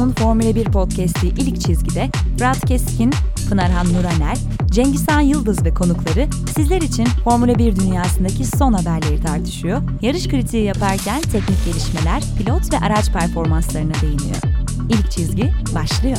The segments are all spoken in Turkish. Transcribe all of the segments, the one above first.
F1'in Formula 1 podcast'i İlk Çizgi'de Fırat Keskin, Pınarhan Nuraner, Cengizhan Yıldız ve konukları sizler için Formula 1 dünyasındaki son haberleri tartışıyor. Yarış kritiği yaparken teknik gelişmeler, pilot ve araç performanslarına değiniyor. İlk Çizgi başlıyor.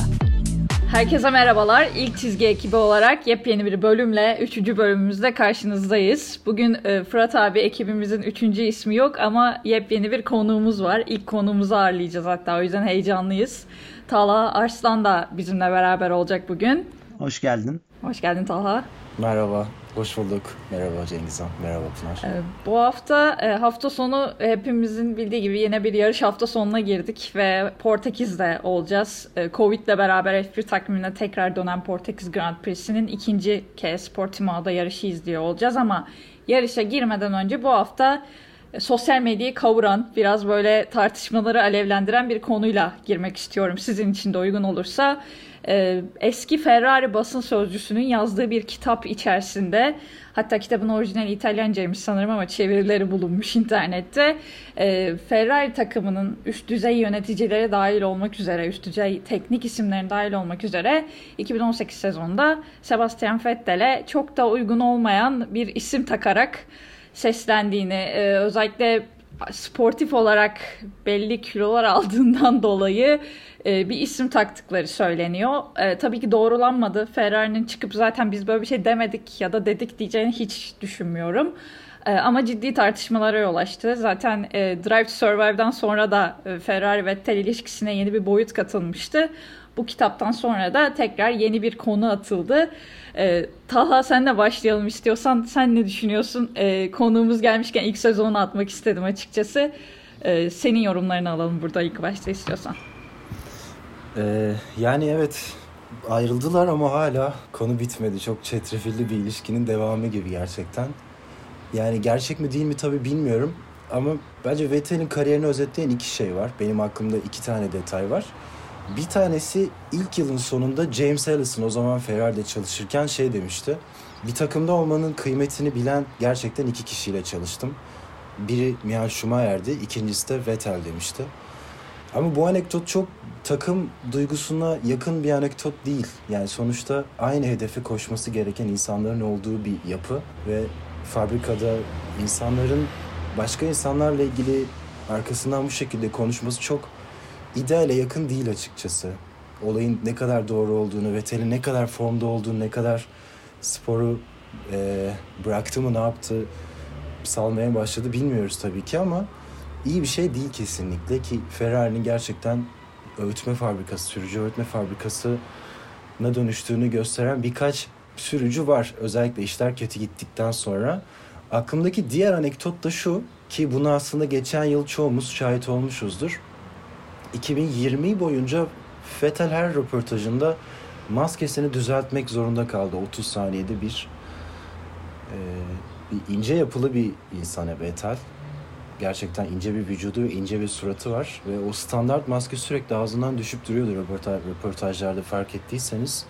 Herkese merhabalar. İlk çizgi ekibi olarak yepyeni bir bölümle 3. bölümümüzde karşınızdayız. Bugün e, Fırat abi ekibimizin 3. ismi yok ama yepyeni bir konuğumuz var. İlk konuğumuzu ağırlayacağız hatta o yüzden heyecanlıyız. Talha Arslan da bizimle beraber olacak bugün. Hoş geldin. Hoş geldin Talha. Merhaba, hoş bulduk. Merhaba Cengizhan, merhaba Pınar. Ee, bu hafta e, hafta sonu hepimizin bildiği gibi yine bir yarış hafta sonuna girdik ve Portekiz'de olacağız. E, Covid ile beraber F1 takvimine tekrar dönen Portekiz Grand Prix'sinin ikinci kez Portimao'da yarışı izliyor olacağız ama yarışa girmeden önce bu hafta e, sosyal medyayı kavuran, biraz böyle tartışmaları alevlendiren bir konuyla girmek istiyorum. Sizin için de uygun olursa e, eski Ferrari basın sözcüsünün yazdığı bir kitap içerisinde hatta kitabın orijinali İtalyancaymış sanırım ama çevirileri bulunmuş internette. E, Ferrari takımının üst düzey yöneticileri dahil olmak üzere, üst düzey teknik isimlerin dahil olmak üzere 2018 sezonunda Sebastian Vettel'e çok da uygun olmayan bir isim takarak seslendiğini, e, özellikle sportif olarak belli kilolar aldığından dolayı e, bir isim taktıkları söyleniyor. E, tabii ki doğrulanmadı. Ferrari'nin çıkıp zaten biz böyle bir şey demedik ya da dedik diyeceğini hiç düşünmüyorum. E, ama ciddi tartışmalara yol açtı. Zaten e, Drive to Survive'dan sonra da e, Ferrari Vettel ilişkisine yeni bir boyut katılmıştı. Bu kitaptan sonra da tekrar yeni bir konu atıldı. E, Talha senle başlayalım istiyorsan. Sen ne düşünüyorsun? E, konuğumuz gelmişken ilk sözünü atmak istedim açıkçası. E, senin yorumlarını alalım burada ilk başta istiyorsan. Ee, yani evet ayrıldılar ama hala konu bitmedi. Çok çetrefilli bir ilişkinin devamı gibi gerçekten. Yani gerçek mi değil mi tabii bilmiyorum. Ama bence Vettel'in kariyerini özetleyen iki şey var. Benim aklımda iki tane detay var. Bir tanesi ilk yılın sonunda James Allison o zaman Ferrari'de çalışırken şey demişti. Bir takımda olmanın kıymetini bilen gerçekten iki kişiyle çalıştım. Biri Michael Schumacher'di, ikincisi de Vettel demişti. Ama bu anekdot çok takım duygusuna yakın bir anekdot değil. Yani sonuçta aynı hedefe koşması gereken insanların olduğu bir yapı ve fabrikada insanların başka insanlarla ilgili arkasından bu şekilde konuşması çok ideale yakın değil açıkçası. Olayın ne kadar doğru olduğunu, Vettel'in ne kadar formda olduğunu, ne kadar sporu e, bıraktı mı ne yaptı salmaya başladı bilmiyoruz tabii ki ama iyi bir şey değil kesinlikle ki Ferrari'nin gerçekten öğütme fabrikası, sürücü öğütme fabrikasına dönüştüğünü gösteren birkaç sürücü var. Özellikle işler kötü gittikten sonra. Aklımdaki diğer anekdot da şu ki bunu aslında geçen yıl çoğumuz şahit olmuşuzdur. 2020 boyunca Vettel her röportajında maskesini düzeltmek zorunda kaldı. 30 saniyede bir e, bir ince yapılı bir insan Vettel. Gerçekten ince bir vücudu ince bir suratı var. Ve o standart maske sürekli ağzından düşüp duruyordu röportaj, röportajlarda fark ettiyseniz.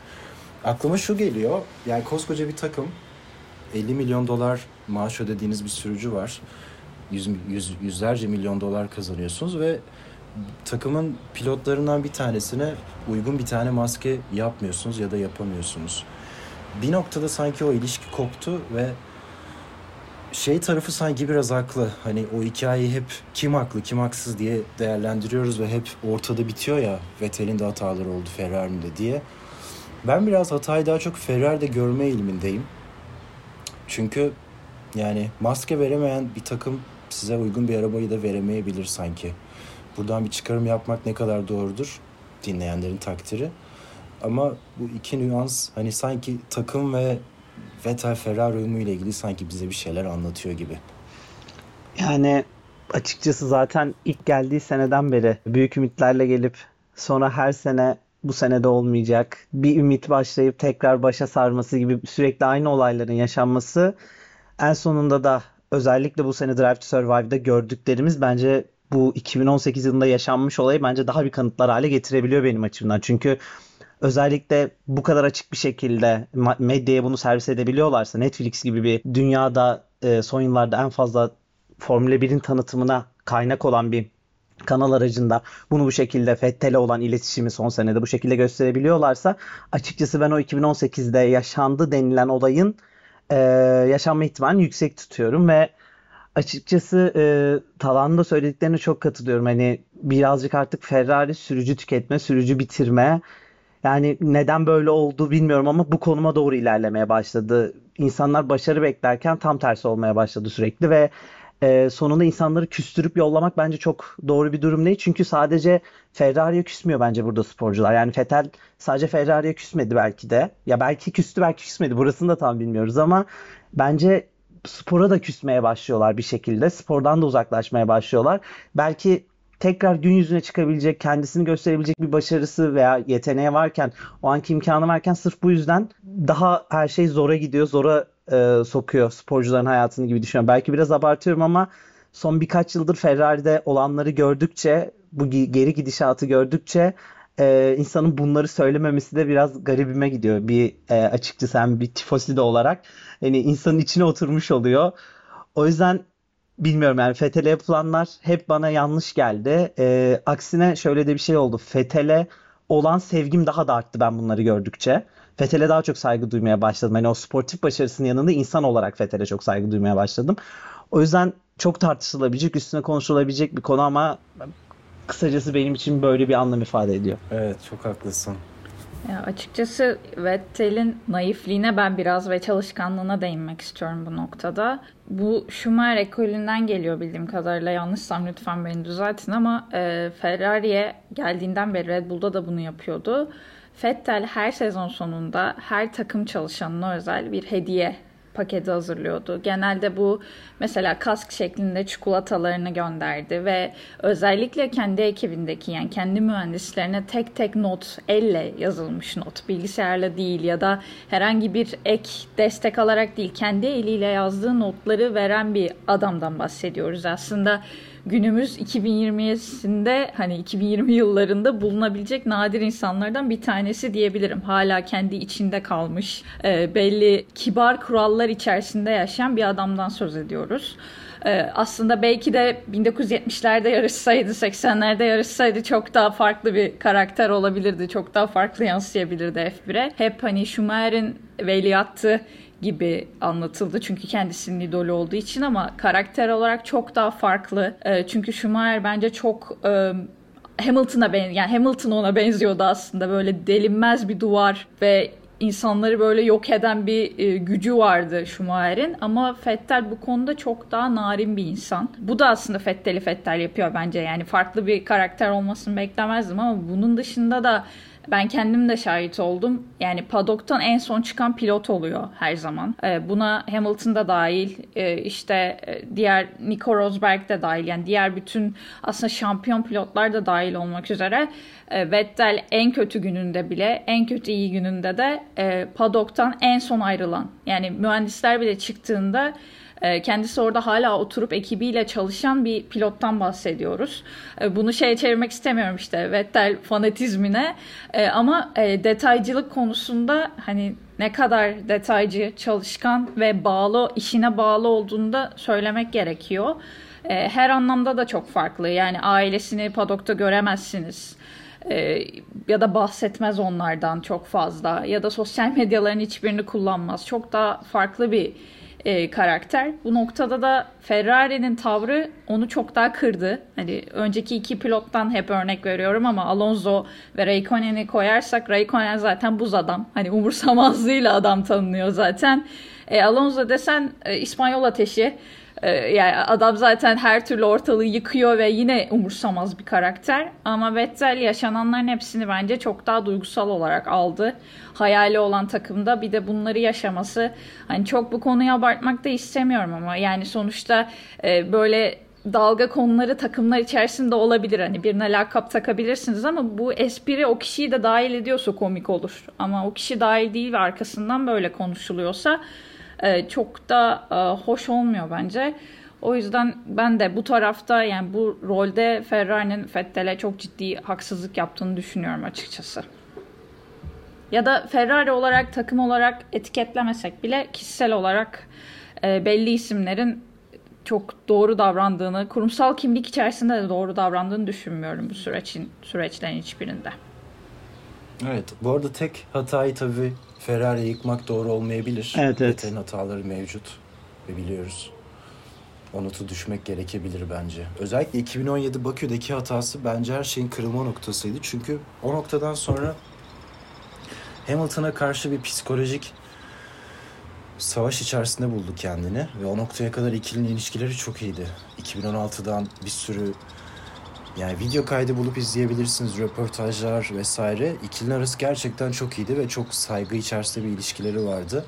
Aklıma şu geliyor. Yani koskoca bir takım 50 milyon dolar maaş ödediğiniz bir sürücü var. Yüz, yüz, yüzlerce milyon dolar kazanıyorsunuz ve takımın pilotlarından bir tanesine uygun bir tane maske yapmıyorsunuz ya da yapamıyorsunuz. Bir noktada sanki o ilişki koptu ve şey tarafı sanki biraz haklı. Hani o hikayeyi hep kim haklı kim haksız diye değerlendiriyoruz ve hep ortada bitiyor ya Vettel'in de hataları oldu Ferrari'nin de diye. Ben biraz hatayı daha çok Ferrari'de görme eğilimindeyim. Çünkü yani maske veremeyen bir takım size uygun bir arabayı da veremeyebilir sanki. Buradan bir çıkarım yapmak ne kadar doğrudur dinleyenlerin takdiri. Ama bu iki nüans hani sanki takım ve Vettel Ferrari uyumu ile ilgili sanki bize bir şeyler anlatıyor gibi. Yani açıkçası zaten ilk geldiği seneden beri büyük ümitlerle gelip sonra her sene bu senede olmayacak. Bir ümit başlayıp tekrar başa sarması gibi sürekli aynı olayların yaşanması en sonunda da özellikle bu sene Drive to Survive'da gördüklerimiz bence bu 2018 yılında yaşanmış olayı bence daha bir kanıtlar hale getirebiliyor benim açımdan. Çünkü özellikle bu kadar açık bir şekilde medyaya bunu servis edebiliyorlarsa Netflix gibi bir dünyada e, son yıllarda en fazla Formula 1'in tanıtımına kaynak olan bir kanal aracında bunu bu şekilde Fettel'e olan iletişimi son senede bu şekilde gösterebiliyorlarsa açıkçası ben o 2018'de yaşandı denilen olayın e, yaşanma ihtimalini yüksek tutuyorum ve açıkçası e, Talan'ın söylediklerine çok katılıyorum. Hani birazcık artık Ferrari sürücü tüketme, sürücü bitirme. Yani neden böyle oldu bilmiyorum ama bu konuma doğru ilerlemeye başladı. İnsanlar başarı beklerken tam tersi olmaya başladı sürekli ve e, sonunda insanları küstürüp yollamak bence çok doğru bir durum değil. Çünkü sadece Ferrari'ye küsmüyor bence burada sporcular. Yani Vettel sadece Ferrari'ye küsmedi belki de. Ya belki küstü belki küsmedi. Burasını da tam bilmiyoruz ama bence spora da küsmeye başlıyorlar bir şekilde. Spordan da uzaklaşmaya başlıyorlar. Belki tekrar gün yüzüne çıkabilecek, kendisini gösterebilecek bir başarısı veya yeteneği varken, o anki imkanı varken sırf bu yüzden daha her şey zora gidiyor, zora e, sokuyor sporcuların hayatını gibi düşünüyorum. Belki biraz abartıyorum ama son birkaç yıldır Ferrari'de olanları gördükçe, bu geri gidişatı gördükçe e, insanın bunları söylememesi de biraz garibime gidiyor. Bir e, açıkçası hem bir tifosi de olarak yani insanın içine oturmuş oluyor. O yüzden bilmiyorum yani Fethel'e yapılanlar hep bana yanlış geldi. E, aksine şöyle de bir şey oldu. Fethel'e olan sevgim daha da arttı ben bunları gördükçe. Fethel'e daha çok saygı duymaya başladım. Yani o sportif başarısının yanında insan olarak Fethel'e çok saygı duymaya başladım. O yüzden çok tartışılabilecek, üstüne konuşulabilecek bir konu ama kısacası benim için böyle bir anlam ifade ediyor. Evet, çok haklısın. Ya açıkçası Vettel'in naifliğine ben biraz ve çalışkanlığına değinmek istiyorum bu noktada. Bu Schumacher ekolünden geliyor bildiğim kadarıyla. Yanlışsam lütfen beni düzeltin ama e, Ferrari'ye geldiğinden beri Red Bull'da da bunu yapıyordu. Vettel her sezon sonunda her takım çalışanına özel bir hediye paketi hazırlıyordu. Genelde bu mesela kask şeklinde çikolatalarını gönderdi ve özellikle kendi ekibindeki yani kendi mühendislerine tek tek not elle yazılmış not bilgisayarla değil ya da herhangi bir ek destek alarak değil kendi eliyle yazdığı notları veren bir adamdan bahsediyoruz. Aslında günümüz 2020'sinde hani 2020 yıllarında bulunabilecek nadir insanlardan bir tanesi diyebilirim. Hala kendi içinde kalmış e, belli kibar kurallar içerisinde yaşayan bir adamdan söz ediyoruz. Ee, aslında belki de 1970'lerde yarışsaydı, 80'lerde yarışsaydı çok daha farklı bir karakter olabilirdi. Çok daha farklı yansıyabilirdi F1'e. Hep hani Schumacher'in veliahtı gibi anlatıldı. Çünkü kendisinin idolü olduğu için ama karakter olarak çok daha farklı. E, çünkü Schumacher bence çok e, Hamilton'a ben yani Hamilton ona benziyordu aslında böyle delinmez bir duvar ve insanları böyle yok eden bir e, gücü vardı Schumacher'in ama Vettel bu konuda çok daha narin bir insan. Bu da aslında Vettel'i Vettel yapıyor bence. Yani farklı bir karakter olmasını beklemezdim ama bunun dışında da ben kendim de şahit oldum. Yani padoktan en son çıkan pilot oluyor her zaman. E, buna Hamilton da dahil, e, işte e, diğer Nico Rosberg de dahil. Yani diğer bütün aslında şampiyon pilotlar da dahil olmak üzere. E, Vettel en kötü gününde bile, en kötü iyi gününde de padoktan en son ayrılan. Yani mühendisler bile çıktığında ee, kendisi orada hala oturup ekibiyle çalışan bir pilottan bahsediyoruz. Ee, bunu şeye çevirmek istemiyorum işte Vettel fanatizmine ee, ama e, detaycılık konusunda hani ne kadar detaycı, çalışkan ve bağlı, işine bağlı olduğunu da söylemek gerekiyor. Her anlamda da çok farklı. Yani ailesini padokta göremezsiniz ya da bahsetmez onlardan çok fazla ya da sosyal medyaların hiçbirini kullanmaz. Çok daha farklı bir e, karakter. Bu noktada da Ferrari'nin tavrı onu çok daha kırdı. Hani önceki iki pilottan hep örnek veriyorum ama Alonso ve Raikkonen'i koyarsak Raikkonen zaten buz adam. Hani umursamazlığıyla adam tanınıyor zaten. E, Alonso desen e, İspanyol ateşi. E, yani adam zaten her türlü ortalığı yıkıyor ve yine umursamaz bir karakter. Ama Vettel yaşananların hepsini bence çok daha duygusal olarak aldı. Hayali olan takımda bir de bunları yaşaması. Hani çok bu konuyu abartmak da istemiyorum ama yani sonuçta e, böyle dalga konuları takımlar içerisinde olabilir. Hani birine lakap takabilirsiniz ama bu espri o kişiyi de dahil ediyorsa komik olur. Ama o kişi dahil değil ve arkasından böyle konuşuluyorsa e, çok da e, hoş olmuyor bence. O yüzden ben de bu tarafta yani bu rolde Ferrari'nin Vettel'e çok ciddi haksızlık yaptığını düşünüyorum açıkçası. Ya da Ferrari olarak takım olarak etiketlemesek bile kişisel olarak e, belli isimlerin çok doğru davrandığını, kurumsal kimlik içerisinde de doğru davrandığını düşünmüyorum bu sürecin süreçlerin hiçbirinde. Evet. Bu arada tek hatayı tabii Ferrari yıkmak doğru olmayabilir. Evet, evet. Vettel'in hataları mevcut ve biliyoruz. O notu düşmek gerekebilir bence. Özellikle 2017 Bakü'deki hatası bence her şeyin kırılma noktasıydı. Çünkü o noktadan sonra Hamilton'a karşı bir psikolojik savaş içerisinde buldu kendini ve o noktaya kadar ikilinin ilişkileri çok iyiydi. 2016'dan bir sürü yani video kaydı bulup izleyebilirsiniz, röportajlar vesaire. İkilinin arası gerçekten çok iyiydi ve çok saygı içerisinde bir ilişkileri vardı.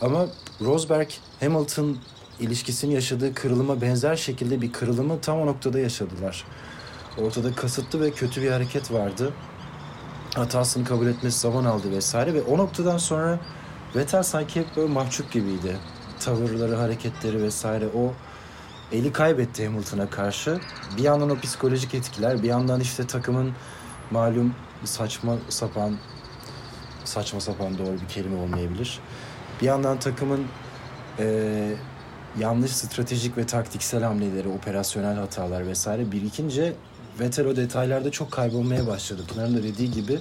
Ama Rosberg Hamilton ilişkisinin yaşadığı kırılıma benzer şekilde bir kırılımı tam o noktada yaşadılar. Ortada kasıtlı ve kötü bir hareket vardı. Hatasını kabul etmesi zaman aldı vesaire ve o noktadan sonra Vettel sanki hep böyle mahcup gibiydi. Tavırları, hareketleri vesaire o eli kaybetti Hamilton'a karşı. Bir yandan o psikolojik etkiler, bir yandan işte takımın malum saçma sapan saçma sapan doğru bir kelime olmayabilir. Bir yandan takımın eee, yanlış stratejik ve taktiksel hamleleri, operasyonel hatalar vesaire birikince Vettel o detaylarda çok kaybolmaya başladı. Pınar'ın da dediği gibi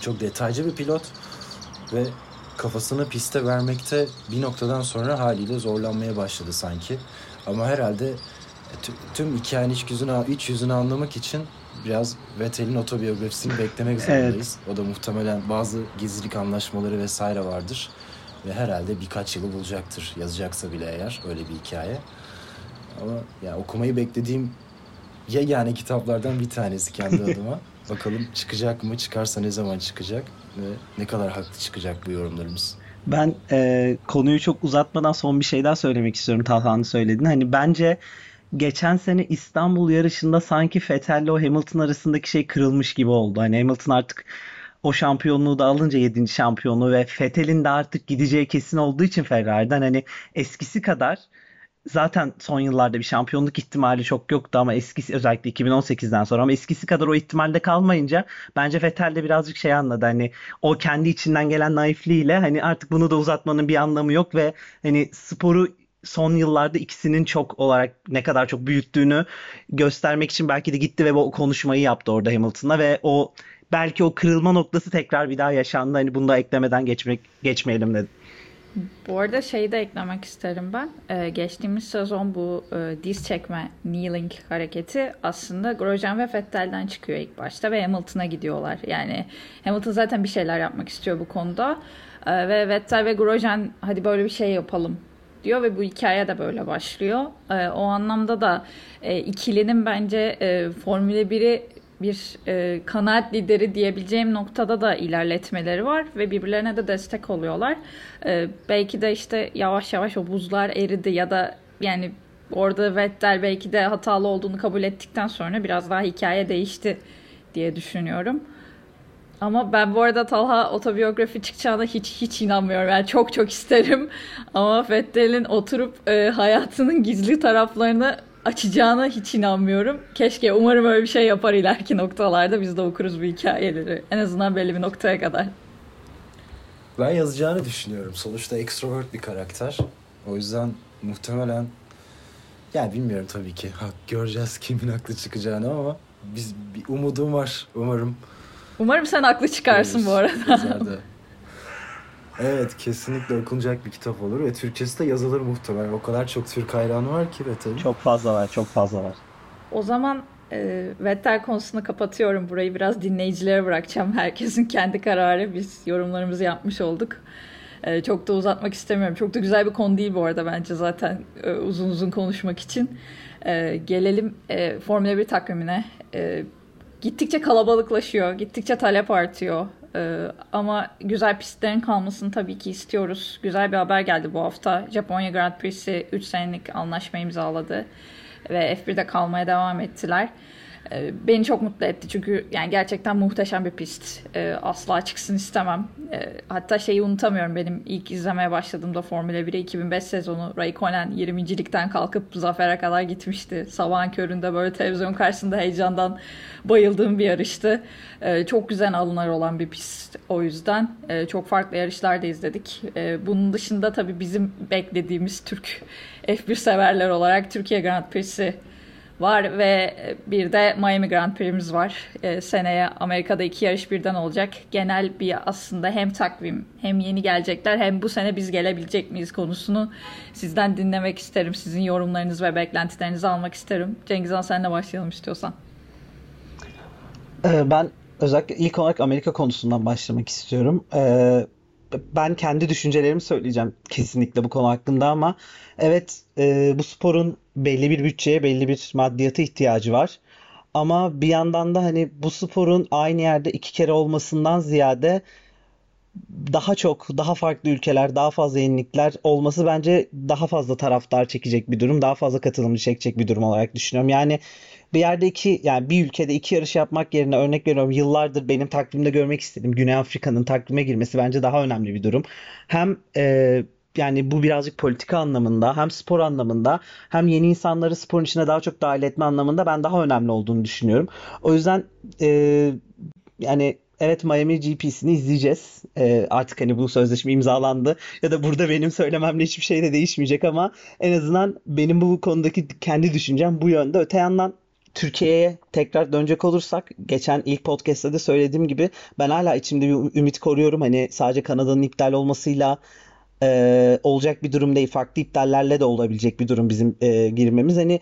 çok detaycı bir pilot ve kafasını piste vermekte bir noktadan sonra haliyle zorlanmaya başladı sanki. Ama herhalde tü- tüm hikayenin iç yüzünü, iç yüzünü anlamak için biraz Vettel'in otobiyografisini beklemek zorundayız. O da muhtemelen bazı gizlilik anlaşmaları vesaire vardır. Ve herhalde birkaç yılı bulacaktır yazacaksa bile eğer öyle bir hikaye. Ama ya okumayı beklediğim yegane kitaplardan bir tanesi kendi adıma. Bakalım çıkacak mı? Çıkarsa ne zaman çıkacak? Ve ne kadar haklı çıkacak bu yorumlarımız? Ben e, konuyu çok uzatmadan son bir şey daha söylemek istiyorum Talhan'ın söylediğini. Hani bence geçen sene İstanbul yarışında sanki Vettel ile o Hamilton arasındaki şey kırılmış gibi oldu. Hani Hamilton artık o şampiyonluğu da alınca 7. şampiyonluğu ve Vettel'in de artık gideceği kesin olduğu için Ferrari'den hani eskisi kadar zaten son yıllarda bir şampiyonluk ihtimali çok yoktu ama eskisi özellikle 2018'den sonra ama eskisi kadar o ihtimalde kalmayınca bence Vettel de birazcık şey anladı hani o kendi içinden gelen naifliğiyle hani artık bunu da uzatmanın bir anlamı yok ve hani sporu son yıllarda ikisinin çok olarak ne kadar çok büyüttüğünü göstermek için belki de gitti ve bu konuşmayı yaptı orada Hamilton'la ve o belki o kırılma noktası tekrar bir daha yaşandı. Hani bunu da eklemeden geçmek geçmeyelim dedim. Bu arada şeyi de eklemek isterim ben. Ee, geçtiğimiz sezon bu e, diz çekme kneeling hareketi aslında Grosjean ve Vettel'den çıkıyor ilk başta ve Hamilton'a gidiyorlar. Yani Hamilton zaten bir şeyler yapmak istiyor bu konuda. Ee, ve Vettel ve Grosjean hadi böyle bir şey yapalım diyor ve bu hikaye de böyle başlıyor. Ee, o anlamda da e, ikilinin bence e, Formula 1'i bir e, kanaat lideri diyebileceğim noktada da ilerletmeleri var ve birbirlerine de destek oluyorlar. E, belki de işte yavaş yavaş o buzlar eridi ya da yani orada Vettel belki de hatalı olduğunu kabul ettikten sonra biraz daha hikaye değişti diye düşünüyorum. Ama ben bu arada Talha otobiyografi çıkacağına hiç hiç inanmıyorum. Yani çok çok isterim. Ama Vettel'in oturup e, hayatının gizli taraflarını açacağına hiç inanmıyorum. Keşke umarım öyle bir şey yapar ileriki noktalarda biz de okuruz bu hikayeleri. En azından belli bir noktaya kadar. Ben yazacağını düşünüyorum. Sonuçta extrovert bir karakter. O yüzden muhtemelen yani bilmiyorum tabii ki. Ha, göreceğiz kimin haklı çıkacağını ama biz bir umudum var. Umarım Umarım sen haklı çıkarsın bu arada. Evet kesinlikle okunacak bir kitap olur ve Türkçesi de yazılır muhtemelen. O kadar çok Türk hayranı var ki Vettel'in. Çok fazla var, çok fazla var. O zaman e, Vettel konusunu kapatıyorum. Burayı biraz dinleyicilere bırakacağım. Herkesin kendi kararı. Biz yorumlarımızı yapmış olduk. E, çok da uzatmak istemiyorum. Çok da güzel bir konu değil bu arada bence zaten e, uzun uzun konuşmak için. E, gelelim e, Formula 1 takvimine. E, gittikçe kalabalıklaşıyor. Gittikçe talep artıyor. Ee, ama güzel pistlerin kalmasını tabii ki istiyoruz. Güzel bir haber geldi bu hafta. Japonya Grand Prix'si 3 senelik anlaşma imzaladı. Ve F1'de kalmaya devam ettiler. Ee, beni çok mutlu etti çünkü yani gerçekten muhteşem bir pist. Ee, asla çıksın istemem. Ee, hatta şeyi unutamıyorum benim ilk izlemeye başladığımda Formula 1'e 2005 sezonu Raikkonen 20.likten kalkıp zafere kadar gitmişti. Sabahın köründe böyle televizyon karşısında heyecandan bayıldığım bir yarıştı. Çok güzel alınlar olan bir pist o yüzden. Çok farklı yarışlar da izledik. Bunun dışında tabii bizim beklediğimiz Türk F1 severler olarak Türkiye Grand Prix'si var ve bir de Miami Grand Prix'miz var. E, seneye Amerika'da iki yarış birden olacak. Genel bir aslında hem takvim hem yeni gelecekler hem bu sene biz gelebilecek miyiz konusunu sizden dinlemek isterim. Sizin yorumlarınız ve beklentilerinizi almak isterim. Cengizhan senle başlayalım istiyorsan. Ee, ben özellikle ilk olarak Amerika konusundan başlamak istiyorum. Ee, ben kendi düşüncelerimi söyleyeceğim kesinlikle bu konu hakkında ama evet e, bu sporun belli bir bütçeye, belli bir maddiyata ihtiyacı var. Ama bir yandan da hani bu sporun aynı yerde iki kere olmasından ziyade daha çok, daha farklı ülkeler, daha fazla yenilikler olması bence daha fazla taraftar çekecek bir durum, daha fazla katılımcı çekecek bir durum olarak düşünüyorum. Yani bir yerde iki yani bir ülkede iki yarış yapmak yerine örnek veriyorum yıllardır benim takvimde görmek istedim. Güney Afrika'nın takvime girmesi bence daha önemli bir durum. Hem e, yani bu birazcık politika anlamında hem spor anlamında hem yeni insanları sporun içine daha çok dahil etme anlamında ben daha önemli olduğunu düşünüyorum. O yüzden e, yani evet Miami GP'sini izleyeceğiz. E, artık hani bu sözleşme imzalandı ya da burada benim söylememle hiçbir şey de değişmeyecek ama en azından benim bu konudaki kendi düşüncem bu yönde. Öte yandan Türkiye'ye tekrar dönecek olursak geçen ilk podcast'te de söylediğim gibi ben hala içimde bir ümit koruyorum. Hani sadece Kanada'nın iptal olmasıyla e, olacak bir durum değil. Farklı iptallerle de olabilecek bir durum bizim e, girmemiz. Hani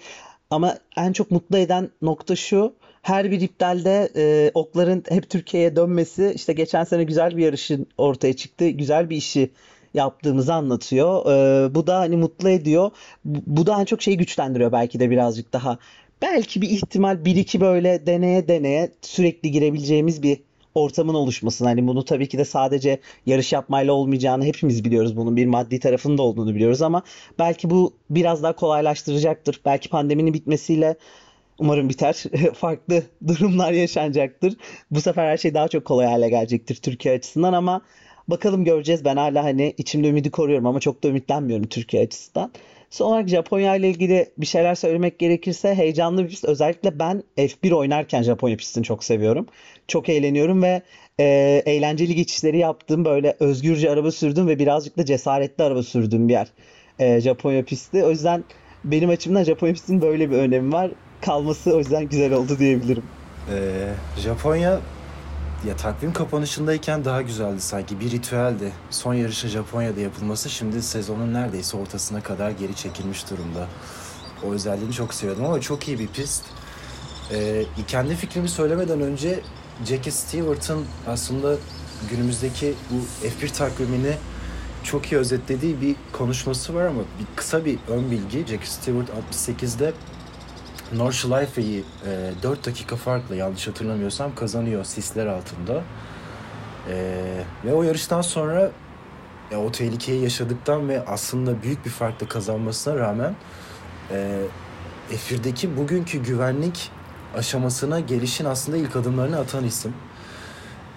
ama en çok mutlu eden nokta şu. Her bir iptalde e, okların hep Türkiye'ye dönmesi işte geçen sene güzel bir yarışın ortaya çıktı. Güzel bir işi yaptığımızı anlatıyor. E, bu da hani mutlu ediyor. Bu, bu da en çok şeyi güçlendiriyor belki de birazcık daha. Belki bir ihtimal bir iki böyle deneye deneye sürekli girebileceğimiz bir ortamın oluşmasını hani bunu tabii ki de sadece yarış yapmayla olmayacağını hepimiz biliyoruz. Bunun bir maddi tarafının da olduğunu biliyoruz ama belki bu biraz daha kolaylaştıracaktır. Belki pandeminin bitmesiyle umarım biter. Farklı durumlar yaşanacaktır. Bu sefer her şey daha çok kolay hale gelecektir Türkiye açısından ama bakalım göreceğiz. Ben hala hani içimde ümidi koruyorum ama çok da ümitlenmiyorum Türkiye açısından. Son olarak Japonya ile ilgili bir şeyler söylemek gerekirse heyecanlı bir pist. Özellikle ben F1 oynarken Japonya pistini çok seviyorum. Çok eğleniyorum ve e, eğlenceli geçişleri yaptım. Böyle özgürce araba sürdüm ve birazcık da cesaretli araba sürdüğüm bir yer e, Japonya pisti. O yüzden benim açımdan Japonya pistinin böyle bir önemi var. Kalması o yüzden güzel oldu diyebilirim. Ee, Japonya ya takvim kapanışındayken daha güzeldi sanki. Bir ritüeldi. Son yarışın Japonya'da yapılması şimdi sezonun neredeyse ortasına kadar geri çekilmiş durumda. O özelliğini çok seviyordum ama çok iyi bir pist. Ee, kendi fikrimi söylemeden önce Jackie Stewart'ın aslında günümüzdeki bu F1 takvimini çok iyi özetlediği bir konuşması var ama bir kısa bir ön bilgi. Jackie Stewart 68'de Nordschleife'yi e, 4 dakika farklı yanlış hatırlamıyorsam kazanıyor sisler altında. E, ve o yarıştan sonra e, o tehlikeyi yaşadıktan ve aslında büyük bir farkla kazanmasına rağmen e, F1'deki bugünkü güvenlik aşamasına gelişin aslında ilk adımlarını atan isim.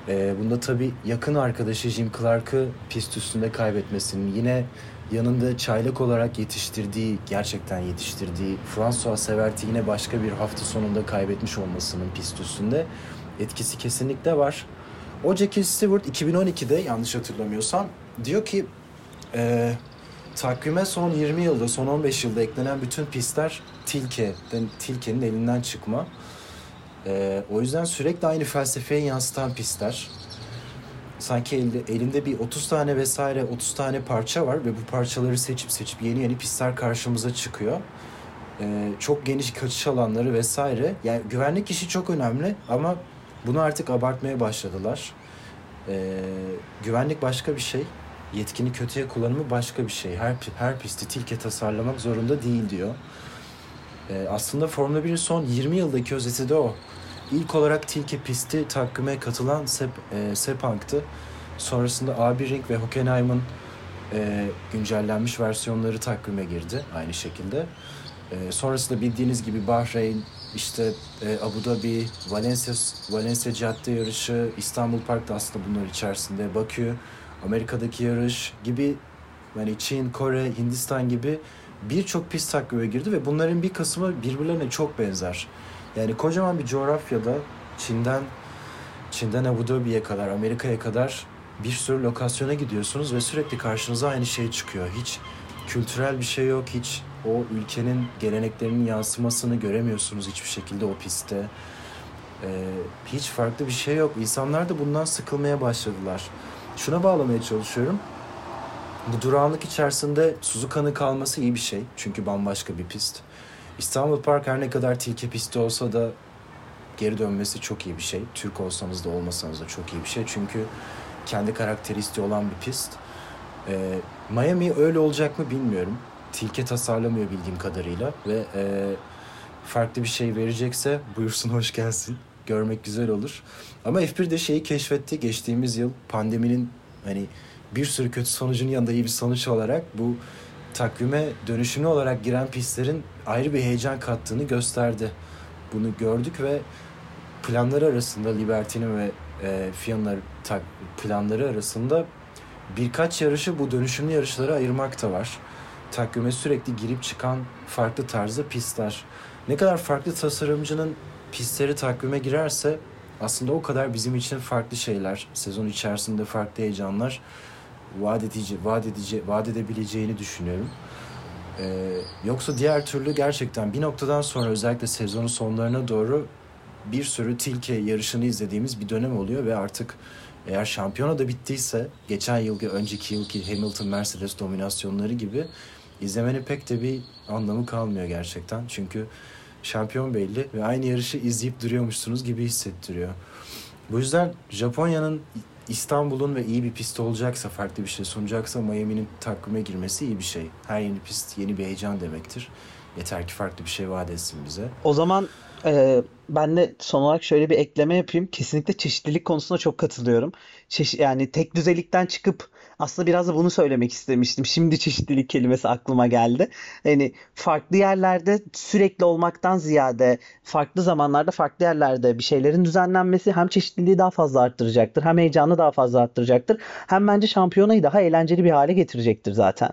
E, bunda tabii yakın arkadaşı Jim Clark'ı pist üstünde kaybetmesinin yine yanında çaylak olarak yetiştirdiği, gerçekten yetiştirdiği François Severt'i yine başka bir hafta sonunda kaybetmiş olmasının pist üstünde etkisi kesinlikle var. O Jackie Stewart 2012'de yanlış hatırlamıyorsam diyor ki e, takvime son 20 yılda, son 15 yılda eklenen bütün pistler Tilke, Tilke'nin elinden çıkma. E, o yüzden sürekli aynı felsefeye yansıtan pistler sanki elde, elinde bir 30 tane vesaire 30 tane parça var ve bu parçaları seçip seçip yeni yeni pistler karşımıza çıkıyor. Ee, çok geniş kaçış alanları vesaire. Yani güvenlik işi çok önemli ama bunu artık abartmaya başladılar. Ee, güvenlik başka bir şey. Yetkini kötüye kullanımı başka bir şey. Her, her pisti tilke tasarlamak zorunda değil diyor. Ee, aslında Formula 1'in son 20 yıldaki özeti de o. İlk olarak Tilke pisti takvime katılan Sep, e, Sepang'tı. Sonrasında A1 Ring ve Hockenheim'ın e, güncellenmiş versiyonları takvime girdi aynı şekilde. E, sonrasında bildiğiniz gibi Bahreyn, işte e, Abu Dhabi, Valencia, Valencia cadde yarışı, İstanbul Park'ta aslında bunlar içerisinde, Bakü, Amerika'daki yarış gibi yani Çin, Kore, Hindistan gibi birçok pist takvime girdi ve bunların bir kısmı birbirlerine çok benzer. Yani kocaman bir coğrafyada Çin'den Çin'den Abu Dhabi'ye kadar, Amerika'ya kadar bir sürü lokasyona gidiyorsunuz ve sürekli karşınıza aynı şey çıkıyor. Hiç kültürel bir şey yok, hiç o ülkenin geleneklerinin yansımasını göremiyorsunuz hiçbir şekilde o pistte. Ee, hiç farklı bir şey yok. İnsanlar da bundan sıkılmaya başladılar. Şuna bağlamaya çalışıyorum. Bu durağanlık içerisinde Suzuka'nın kalması iyi bir şey. Çünkü bambaşka bir pist. İstanbul Park her ne kadar tilki pisti olsa da geri dönmesi çok iyi bir şey. Türk olsanız da olmasanız da çok iyi bir şey. Çünkü kendi karakteristiği olan bir pist. Ee, Miami öyle olacak mı bilmiyorum. Tilke tasarlamıyor bildiğim kadarıyla ve e, farklı bir şey verecekse buyursun hoş gelsin. Görmek güzel olur. Ama F1 de şeyi keşfetti geçtiğimiz yıl pandeminin hani bir sürü kötü sonucun yanında iyi bir sonuç olarak bu takvime dönüşümlü olarak giren pistlerin ayrı bir heyecan kattığını gösterdi. Bunu gördük ve planları arasında Liberty'nin ve e, Fia'nın planları arasında birkaç yarışı bu dönüşümlü yarışlara ayırmak da var. Takvime sürekli girip çıkan farklı tarzda pistler. Ne kadar farklı tasarımcının pistleri takvime girerse aslında o kadar bizim için farklı şeyler, sezon içerisinde farklı heyecanlar vaat edici, vaat edici, vaat edebileceğini düşünüyorum. Ee, yoksa diğer türlü gerçekten bir noktadan sonra özellikle sezonun sonlarına doğru bir sürü tilke yarışını izlediğimiz bir dönem oluyor ve artık eğer şampiyona da bittiyse geçen yılki önceki yılki Hamilton Mercedes dominasyonları gibi izlemenin pek de bir anlamı kalmıyor gerçekten. Çünkü şampiyon belli ve aynı yarışı izleyip duruyormuşsunuz gibi hissettiriyor. Bu yüzden Japonya'nın İstanbul'un ve iyi bir pist olacaksa, farklı bir şey sunacaksa Miami'nin takvime girmesi iyi bir şey. Her yeni pist yeni bir heyecan demektir. Yeter ki farklı bir şey vaat etsin bize. O zaman e, ben de son olarak şöyle bir ekleme yapayım. Kesinlikle çeşitlilik konusunda çok katılıyorum. Çeşi yani tek düzelikten çıkıp aslında biraz da bunu söylemek istemiştim. Şimdi çeşitlilik kelimesi aklıma geldi. Yani farklı yerlerde sürekli olmaktan ziyade farklı zamanlarda farklı yerlerde bir şeylerin düzenlenmesi hem çeşitliliği daha fazla arttıracaktır. Hem heyecanı daha fazla arttıracaktır. Hem bence şampiyonayı daha eğlenceli bir hale getirecektir zaten.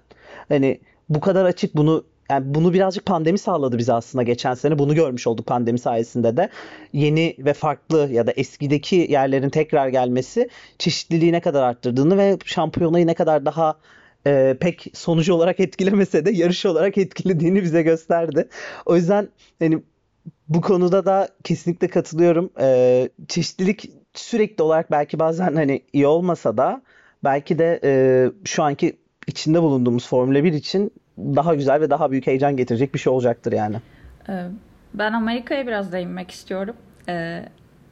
Hani bu kadar açık bunu yani bunu birazcık pandemi sağladı bize aslında geçen sene. Bunu görmüş olduk pandemi sayesinde de. Yeni ve farklı ya da eskideki yerlerin tekrar gelmesi çeşitliliği ne kadar arttırdığını ve şampiyonayı ne kadar daha e, pek sonucu olarak etkilemese de yarış olarak etkilediğini bize gösterdi. O yüzden hani bu konuda da kesinlikle katılıyorum. E, çeşitlilik sürekli olarak belki bazen hani iyi olmasa da belki de e, şu anki içinde bulunduğumuz Formula 1 için daha güzel ve daha büyük heyecan getirecek bir şey olacaktır yani. Ee, ben Amerika'ya biraz değinmek istiyorum. Ee,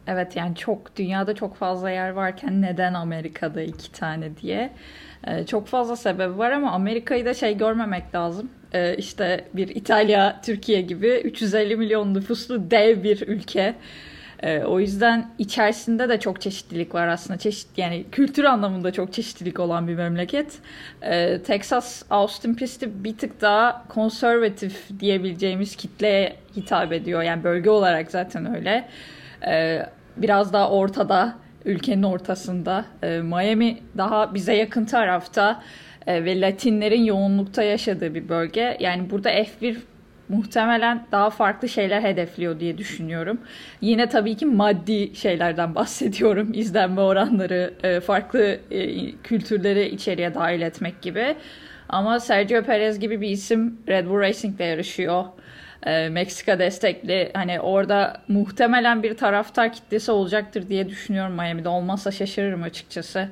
evet yani çok dünyada çok fazla yer varken neden Amerika'da iki tane diye. Ee, çok fazla sebebi var ama Amerika'yı da şey görmemek lazım. İşte bir İtalya, Türkiye gibi 350 milyon nüfuslu dev bir ülke. E, o yüzden içerisinde de çok çeşitlilik var aslında. Çeşit yani kültür anlamında çok çeşitlilik olan bir memleket. E, Texas Austin pisti bir tık daha konservatif diyebileceğimiz kitleye hitap ediyor. Yani bölge olarak zaten öyle. E, biraz daha ortada, ülkenin ortasında. E, Miami daha bize yakın tarafta ve Latinlerin yoğunlukta yaşadığı bir bölge. Yani burada F1 muhtemelen daha farklı şeyler hedefliyor diye düşünüyorum. Yine tabii ki maddi şeylerden bahsediyorum. İzlenme oranları, e, farklı e, kültürleri içeriye dahil etmek gibi. Ama Sergio Perez gibi bir isim Red Bull Racing'le yarışıyor. E, Meksika destekli. Hani orada muhtemelen bir taraftar kitlesi olacaktır diye düşünüyorum Miami'de. Olmazsa şaşırırım açıkçası.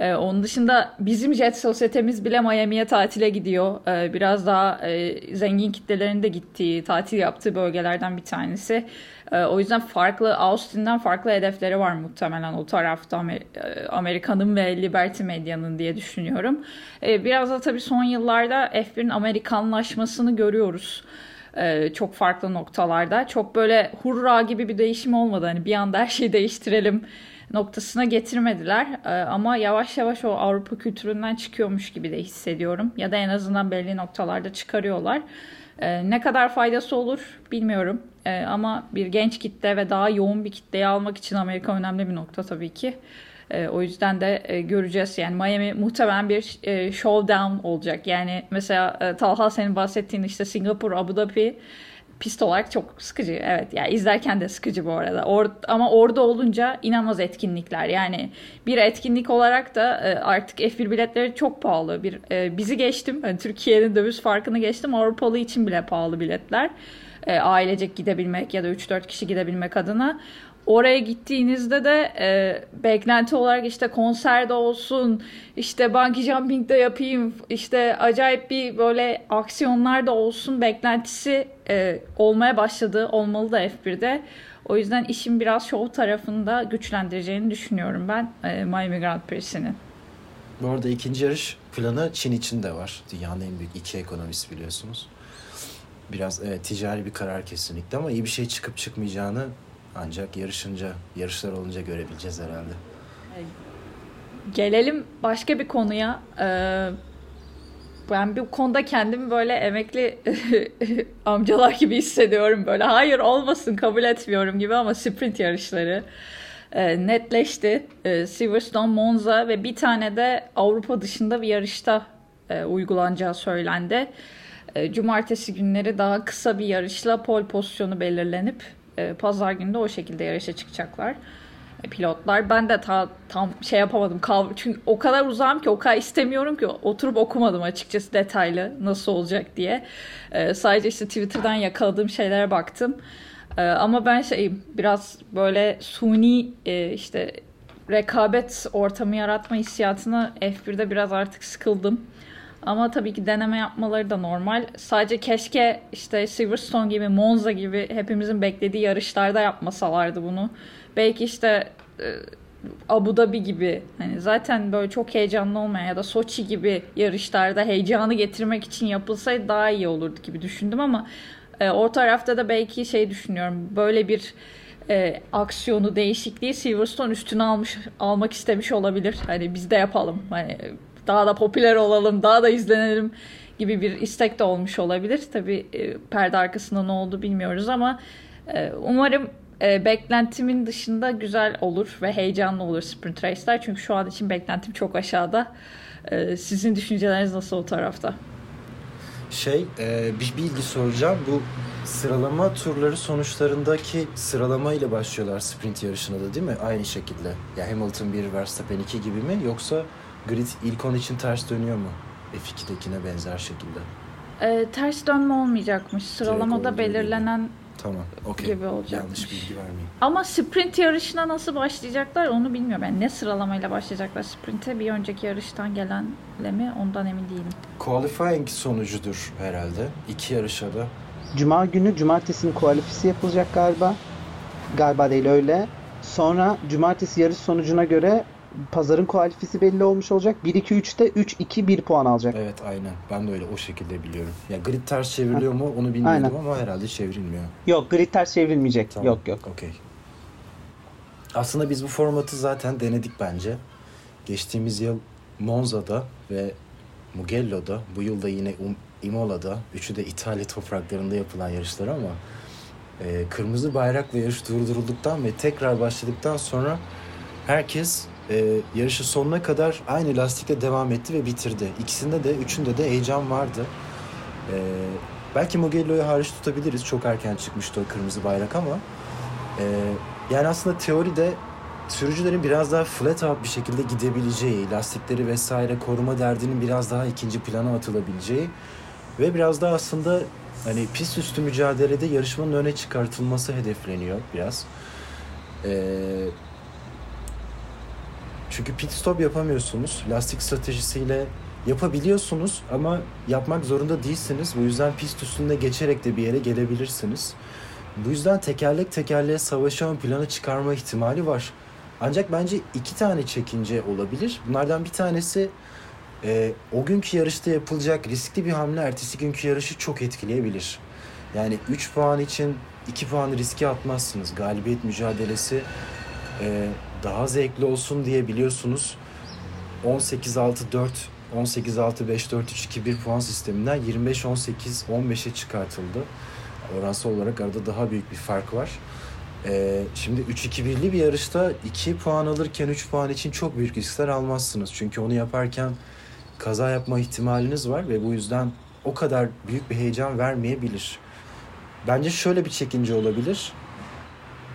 Ee, onun dışında bizim jet sosyetemiz bile Miami'ye tatile gidiyor. Ee, biraz daha e, zengin kitlelerin de gittiği, tatil yaptığı bölgelerden bir tanesi. Ee, o yüzden farklı, Austin'den farklı hedefleri var muhtemelen o tarafta Amer- e, Amerika'nın ve Liberty Medya'nın diye düşünüyorum. Ee, biraz da tabii son yıllarda F1'in Amerikanlaşmasını görüyoruz ee, çok farklı noktalarda. Çok böyle hurra gibi bir değişim olmadı. Hani bir anda her şeyi değiştirelim noktasına getirmediler. Ee, ama yavaş yavaş o Avrupa kültüründen çıkıyormuş gibi de hissediyorum. Ya da en azından belli noktalarda çıkarıyorlar. E, ne kadar faydası olur bilmiyorum. E, ama bir genç kitle ve daha yoğun bir kitleyi almak için Amerika önemli bir nokta tabii ki. O yüzden de e, göreceğiz. Yani Miami muhtemelen bir e, showdown olacak. Yani mesela e, Talha senin bahsettiğin işte Singapur, Abu Dhabi pist olarak çok sıkıcı. Evet yani izlerken de sıkıcı bu arada. Or ama orada olunca inanılmaz etkinlikler. Yani bir etkinlik olarak da e, artık F1 biletleri çok pahalı. Bir e, bizi geçtim. Yani Türkiye'nin döviz farkını geçtim. Avrupalı için bile pahalı biletler. E, ailecek gidebilmek ya da 3-4 kişi gidebilmek adına. Oraya gittiğinizde de e, beklenti olarak işte konserde olsun, işte bungee jumping de yapayım, işte acayip bir böyle aksiyonlar da olsun beklentisi e, olmaya başladı, olmalı da F1'de. O yüzden işin biraz show tarafında güçlendireceğini düşünüyorum ben e, Miami Grand Prix'sinin. Bu arada ikinci yarış planı Çin için de var. Dünyanın en büyük iki ekonomisi biliyorsunuz. Biraz evet, ticari bir karar kesinlikle ama iyi bir şey çıkıp çıkmayacağını ancak yarışınca, yarışlar olunca görebileceğiz herhalde. Gelelim başka bir konuya. Ee, ben bir konuda kendimi böyle emekli amcalar gibi hissediyorum böyle. Hayır olmasın kabul etmiyorum gibi ama sprint yarışları e, netleşti. E, Silverstone, Monza ve bir tane de Avrupa dışında bir yarışta e, uygulanacağı söylendi. Cumartesi günleri daha kısa bir yarışla pol pozisyonu belirlenip e, pazar günü de o şekilde yarışa çıkacaklar e, pilotlar. Ben de ta, tam şey yapamadım. Çünkü o kadar uzağım ki o kadar istemiyorum ki oturup okumadım açıkçası detaylı nasıl olacak diye. E, sadece işte Twitter'dan yakaladığım şeylere baktım. E, ama ben şey biraz böyle suni e, işte rekabet ortamı yaratma hissiyatını F1'de biraz artık sıkıldım. Ama tabii ki deneme yapmaları da normal. Sadece keşke işte Silverstone gibi, Monza gibi hepimizin beklediği yarışlarda yapmasalardı bunu. Belki işte e, Abu Dhabi gibi hani zaten böyle çok heyecanlı olmayan ya da Soçi gibi yarışlarda heyecanı getirmek için yapılsaydı daha iyi olurdu gibi düşündüm ama e, o tarafta da belki şey düşünüyorum böyle bir e, aksiyonu değişikliği Silverstone üstüne almış almak istemiş olabilir. Hani biz de yapalım. Hani daha da popüler olalım, daha da izlenelim gibi bir istek de olmuş olabilir. Tabii e, perde arkasında ne oldu bilmiyoruz ama e, umarım e, beklentimin dışında güzel olur ve heyecanlı olur sprint race'ler. Çünkü şu an için beklentim çok aşağıda. E, sizin düşünceleriniz nasıl o tarafta? Şey, e, bir bilgi soracağım. Bu sıralama turları sonuçlarındaki sıralama ile başlıyorlar sprint yarışına da değil mi? Aynı şekilde. Ya Hamilton 1, Verstappen 2 gibi mi? Yoksa grid ilk 10 için ters dönüyor mu? F2'dekine benzer şekilde. E, ters dönme olmayacakmış. Sıralamada belirlenen Tamam, okey. gibi olacak. Yanlış bilgi vermeyeyim. Ama sprint yarışına nasıl başlayacaklar onu bilmiyorum. Yani ne sıralamayla başlayacaklar sprinte bir önceki yarıştan gelenle mi ondan emin değilim. Qualifying sonucudur herhalde. İki yarışa da. Cuma günü cumartesinin kualifisi yapılacak galiba. Galiba değil öyle. Sonra cumartesi yarış sonucuna göre pazarın kualifisi belli olmuş olacak. 1-2-3'te 3-2-1 puan alacak. Evet aynen. Ben de öyle o şekilde biliyorum. Ya grid ters çevriliyor mu onu bilmiyorum aynen. ama herhalde çevrilmiyor. Yok grid ters çevrilmeyecek. Tamam. Yok yok. Okey. Aslında biz bu formatı zaten denedik bence. Geçtiğimiz yıl Monza'da ve Mugello'da, bu yılda yine Imola'da, üçü de İtalya topraklarında yapılan yarışlar ama e, kırmızı bayrakla yarış durdurulduktan ve tekrar başladıktan sonra herkes e, yarışı sonuna kadar aynı lastikle devam etti ve bitirdi. İkisinde de, üçünde de heyecan vardı. E, belki Mugello'yu hariç tutabiliriz. Çok erken çıkmıştı o kırmızı bayrak ama e, yani aslında teoride sürücülerin biraz daha flat out bir şekilde gidebileceği, lastikleri vesaire koruma derdinin biraz daha ikinci plana atılabileceği ve biraz daha aslında hani pist üstü mücadelede yarışmanın öne çıkartılması hedefleniyor biraz. Ee, çünkü pit stop yapamıyorsunuz. Lastik stratejisiyle yapabiliyorsunuz ama yapmak zorunda değilsiniz. Bu yüzden pist üstünde geçerek de bir yere gelebilirsiniz. Bu yüzden tekerlek tekerleğe savaşı ön plana çıkarma ihtimali var. Ancak bence iki tane çekince olabilir. Bunlardan bir tanesi e, o günkü yarışta yapılacak riskli bir hamle ertesi günkü yarışı çok etkileyebilir. Yani 3 puan için 2 puan riske atmazsınız. Galibiyet mücadelesi e, daha zevkli olsun diye biliyorsunuz 18-6-4 18-6-5-4-3-2-1 puan sisteminden 25-18-15'e çıkartıldı. Oransal olarak arada daha büyük bir fark var. Ee, şimdi 3-2-1'li bir yarışta 2 puan alırken 3 puan için çok büyük riskler almazsınız. Çünkü onu yaparken kaza yapma ihtimaliniz var ve bu yüzden o kadar büyük bir heyecan vermeyebilir. Bence şöyle bir çekince olabilir.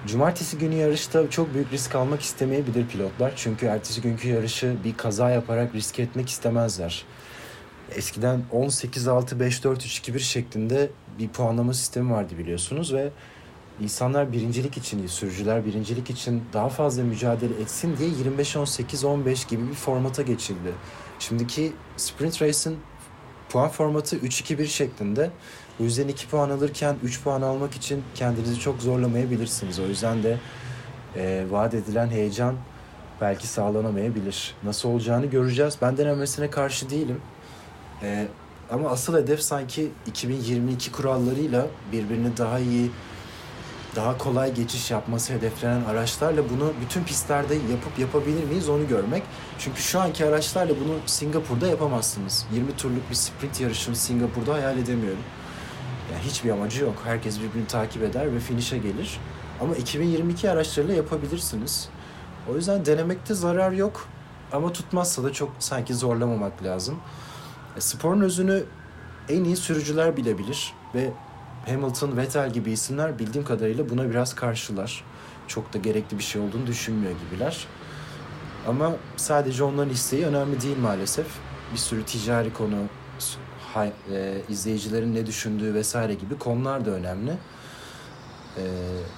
Cumartesi günü yarışta çok büyük risk almak istemeyebilir pilotlar. Çünkü ertesi günkü yarışı bir kaza yaparak risk etmek istemezler. Eskiden 18-6-5-4-3-2-1 şeklinde bir puanlama sistemi vardı biliyorsunuz ve insanlar birincilik için, sürücüler birincilik için daha fazla mücadele etsin diye 25-18-15 gibi bir formata geçildi. Şimdiki Sprint Race'in puan formatı 3-2-1 şeklinde. Bu yüzden 2 puan alırken 3 puan almak için kendinizi çok zorlamayabilirsiniz. O yüzden de e, vaat edilen heyecan belki sağlanamayabilir. Nasıl olacağını göreceğiz. Ben denemesine karşı değilim. E, ama asıl hedef sanki 2022 kurallarıyla birbirini daha iyi daha kolay geçiş yapması hedeflenen araçlarla bunu bütün pistlerde yapıp yapabilir miyiz onu görmek. Çünkü şu anki araçlarla bunu Singapur'da yapamazsınız. 20 turluk bir sprint yarışını Singapur'da hayal edemiyorum. Yani hiçbir amacı yok. Herkes birbirini takip eder ve finish'e gelir. Ama 2022 araçlarıyla yapabilirsiniz. O yüzden denemekte zarar yok. Ama tutmazsa da çok sanki zorlamamak lazım. E, sporun özünü en iyi sürücüler bilebilir ve Hamilton, Vettel gibi isimler bildiğim kadarıyla buna biraz karşılar. Çok da gerekli bir şey olduğunu düşünmüyor gibiler. Ama sadece onların isteği önemli değil maalesef. Bir sürü ticari konu, e, izleyicilerin ne düşündüğü vesaire gibi konular da önemli. E,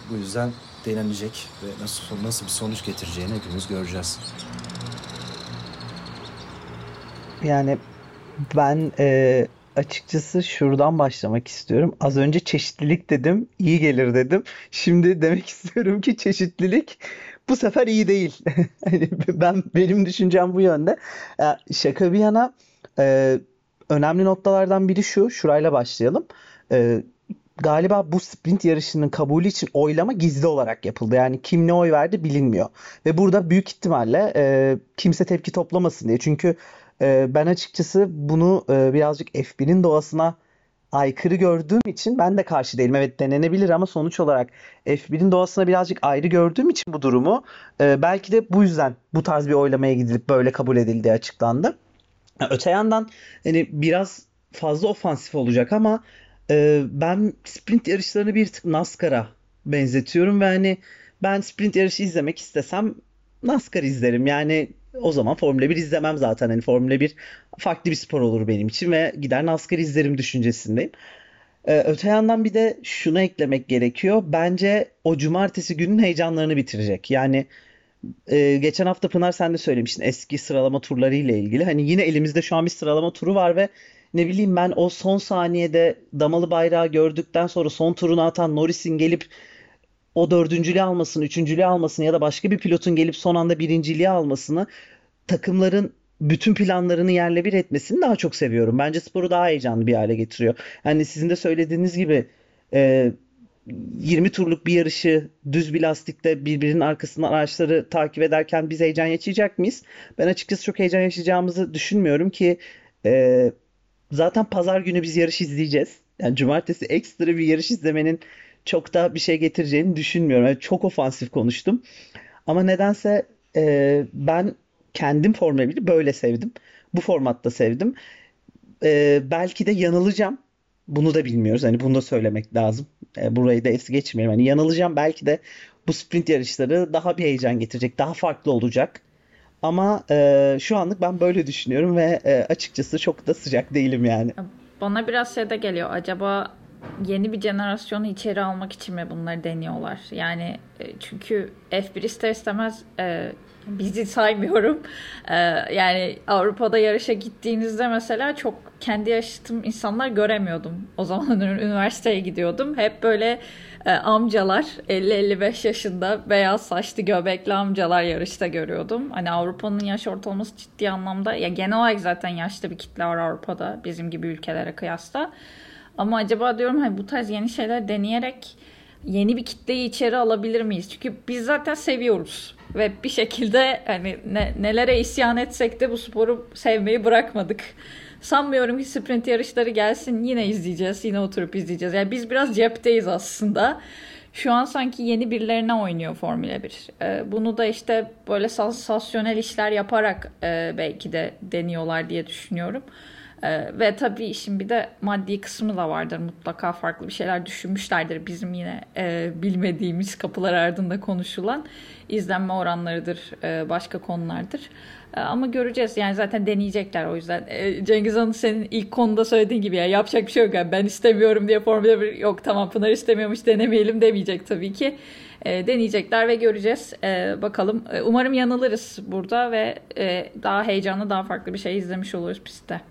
bu yüzden denenecek ve nasıl nasıl bir sonuç getireceğini hepimiz göreceğiz. Yani ben e, açıkçası şuradan başlamak istiyorum. Az önce çeşitlilik dedim, iyi gelir dedim. Şimdi demek istiyorum ki çeşitlilik bu sefer iyi değil. hani ben benim düşüncem bu yönde. Şaka bir yana e, önemli noktalardan biri şu. Şurayla başlayalım. E, galiba bu sprint yarışının kabulü için oylama gizli olarak yapıldı. Yani kim ne oy verdi bilinmiyor. Ve burada büyük ihtimalle e, kimse tepki toplamasın diye. Çünkü e, ben açıkçası bunu e, birazcık F1'in doğasına aykırı gördüğüm için ben de karşı değilim. Evet denenebilir ama sonuç olarak F1'in doğasına birazcık ayrı gördüğüm için bu durumu e, belki de bu yüzden bu tarz bir oylamaya gidilip böyle kabul edildiği açıklandı. Öte yandan hani biraz fazla ofansif olacak ama e, ben sprint yarışlarını bir tık NASCAR'a benzetiyorum ve hani ben sprint yarışı izlemek istesem NASCAR izlerim. Yani o zaman Formula 1 izlemem zaten. Hani Formula 1 farklı bir spor olur benim için ve gider NASCAR izlerim düşüncesindeyim. Ee, öte yandan bir de şunu eklemek gerekiyor. Bence o cumartesi günün heyecanlarını bitirecek. Yani e, geçen hafta Pınar sen de söylemiştin eski sıralama turları ile ilgili. Hani yine elimizde şu an bir sıralama turu var ve ne bileyim ben o son saniyede damalı bayrağı gördükten sonra son turunu atan Norris'in gelip o dördüncülüğü almasını, üçüncülüğü almasını ya da başka bir pilotun gelip son anda birinciliği almasını takımların bütün planlarını yerle bir etmesini daha çok seviyorum. Bence sporu daha heyecanlı bir hale getiriyor. Yani sizin de söylediğiniz gibi e, 20 turluk bir yarışı düz bir lastikte birbirinin arkasından araçları takip ederken biz heyecan yaşayacak mıyız? Ben açıkçası çok heyecan yaşayacağımızı düşünmüyorum ki e, zaten pazar günü biz yarış izleyeceğiz. Yani cumartesi ekstra bir yarış izlemenin çok da bir şey getireceğini düşünmüyorum. Yani çok ofansif konuştum. Ama nedense e, ben kendim Formula 1'i böyle sevdim. Bu formatta sevdim. E, belki de yanılacağım. Bunu da bilmiyoruz. Hani bunu da söylemek lazım. E, burayı da es geçmeyelim. Hani yanılacağım. Belki de bu sprint yarışları daha bir heyecan getirecek. Daha farklı olacak. Ama e, şu anlık ben böyle düşünüyorum ve e, açıkçası çok da sıcak değilim yani. Bana biraz şey de geliyor. Acaba yeni bir jenerasyonu içeri almak için mi bunları deniyorlar? Yani e, çünkü F1 ister istemez e, bizi saymıyorum. E, yani Avrupa'da yarışa gittiğinizde mesela çok kendi yaşıtım insanlar göremiyordum. O zaman üniversiteye gidiyordum. Hep böyle e, amcalar 50-55 yaşında beyaz saçlı göbekli amcalar yarışta görüyordum. Hani Avrupa'nın yaş ortalaması ciddi anlamda ya genel olarak zaten yaşlı bir kitle var Avrupa'da bizim gibi ülkelere kıyasla. Ama acaba diyorum hani bu tarz yeni şeyler deneyerek yeni bir kitleyi içeri alabilir miyiz? Çünkü biz zaten seviyoruz. Ve bir şekilde hani ne, nelere isyan etsek de bu sporu sevmeyi bırakmadık. Sanmıyorum ki sprint yarışları gelsin yine izleyeceğiz. Yine oturup izleyeceğiz. Yani biz biraz cepteyiz aslında. Şu an sanki yeni birilerine oynuyor Formula 1. Ee, bunu da işte böyle sansasyonel işler yaparak e, belki de deniyorlar diye düşünüyorum. Ee, ve tabii işin bir de maddi kısmı da vardır. Mutlaka farklı bir şeyler düşünmüşlerdir. Bizim yine e, bilmediğimiz kapılar ardında konuşulan izlenme oranlarıdır, e, başka konulardır. E, ama göreceğiz. Yani zaten deneyecekler o yüzden. E, Cengiz Han'ın senin ilk konuda söylediğin gibi ya yapacak bir şey yok. Yani ben istemiyorum diye Formula 1 yok tamam Pınar istemiyormuş denemeyelim demeyecek tabii ki. E, deneyecekler ve göreceğiz. E, bakalım. E, umarım yanılırız burada ve e, daha heyecanlı, daha farklı bir şey izlemiş oluruz pistte.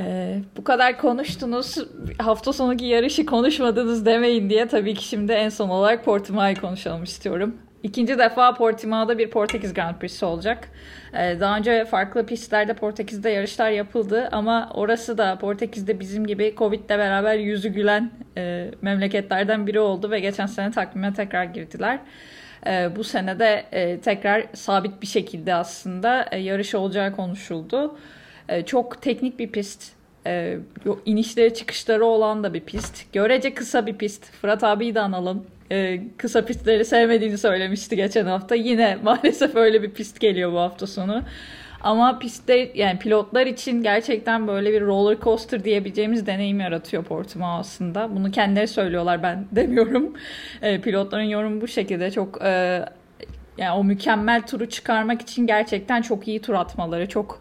Ee, bu kadar konuştunuz. Hafta sonundaki yarışı konuşmadınız demeyin diye tabii ki şimdi en son olarak Portimao'yu konuşalım istiyorum. İkinci defa Portimao'da bir Portekiz Grand Prix'si olacak. Ee, daha önce farklı pistlerde Portekiz'de yarışlar yapıldı ama orası da Portekiz'de bizim gibi Covid'le beraber yüzü gülen e, memleketlerden biri oldu ve geçen sene takvime tekrar girdiler. E, bu sene de e, tekrar sabit bir şekilde aslında e, yarış olacağı konuşuldu. E, çok teknik bir pist. E, inişleri çıkışları olan da bir pist. Görece kısa bir pist. Fırat abiyi de analım. E, kısa pistleri sevmediğini söylemişti geçen hafta. Yine maalesef öyle bir pist geliyor bu hafta sonu. Ama pistte yani pilotlar için gerçekten böyle bir roller coaster diyebileceğimiz deneyim yaratıyor Portimao aslında. Bunu kendileri söylüyorlar ben demiyorum. E, pilotların yorumu bu şekilde çok e, yani o mükemmel turu çıkarmak için gerçekten çok iyi tur atmaları, çok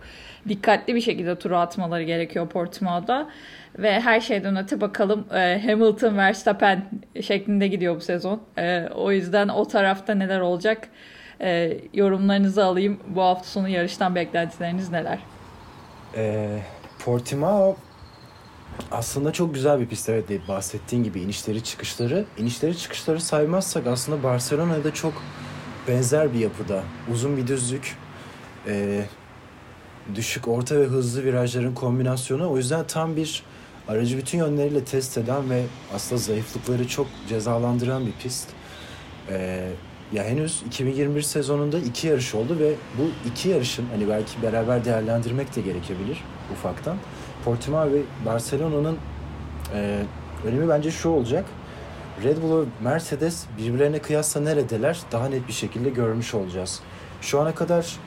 dikkatli bir şekilde turu atmaları gerekiyor Portimao'da. Ve her şeyden öte bakalım e, Hamilton Verstappen şeklinde gidiyor bu sezon. E, o yüzden o tarafta neler olacak e, yorumlarınızı alayım. Bu hafta sonu yarıştan beklentileriniz neler? E, Portimao aslında çok güzel bir pist evet bahsettiğin gibi inişleri çıkışları. inişleri çıkışları saymazsak aslında Barcelona'da çok benzer bir yapıda. Uzun bir düzlük, e, düşük, orta ve hızlı virajların kombinasyonu. O yüzden tam bir aracı bütün yönleriyle test eden ve aslında zayıflıkları çok cezalandıran bir pist. Ee, ya henüz 2021 sezonunda iki yarış oldu ve bu iki yarışın hani belki beraber değerlendirmek de gerekebilir ufaktan. Portimao ve Barcelona'nın e, önemi bence şu olacak. Red Bull ve Mercedes birbirlerine kıyasla neredeler daha net bir şekilde görmüş olacağız. Şu ana kadar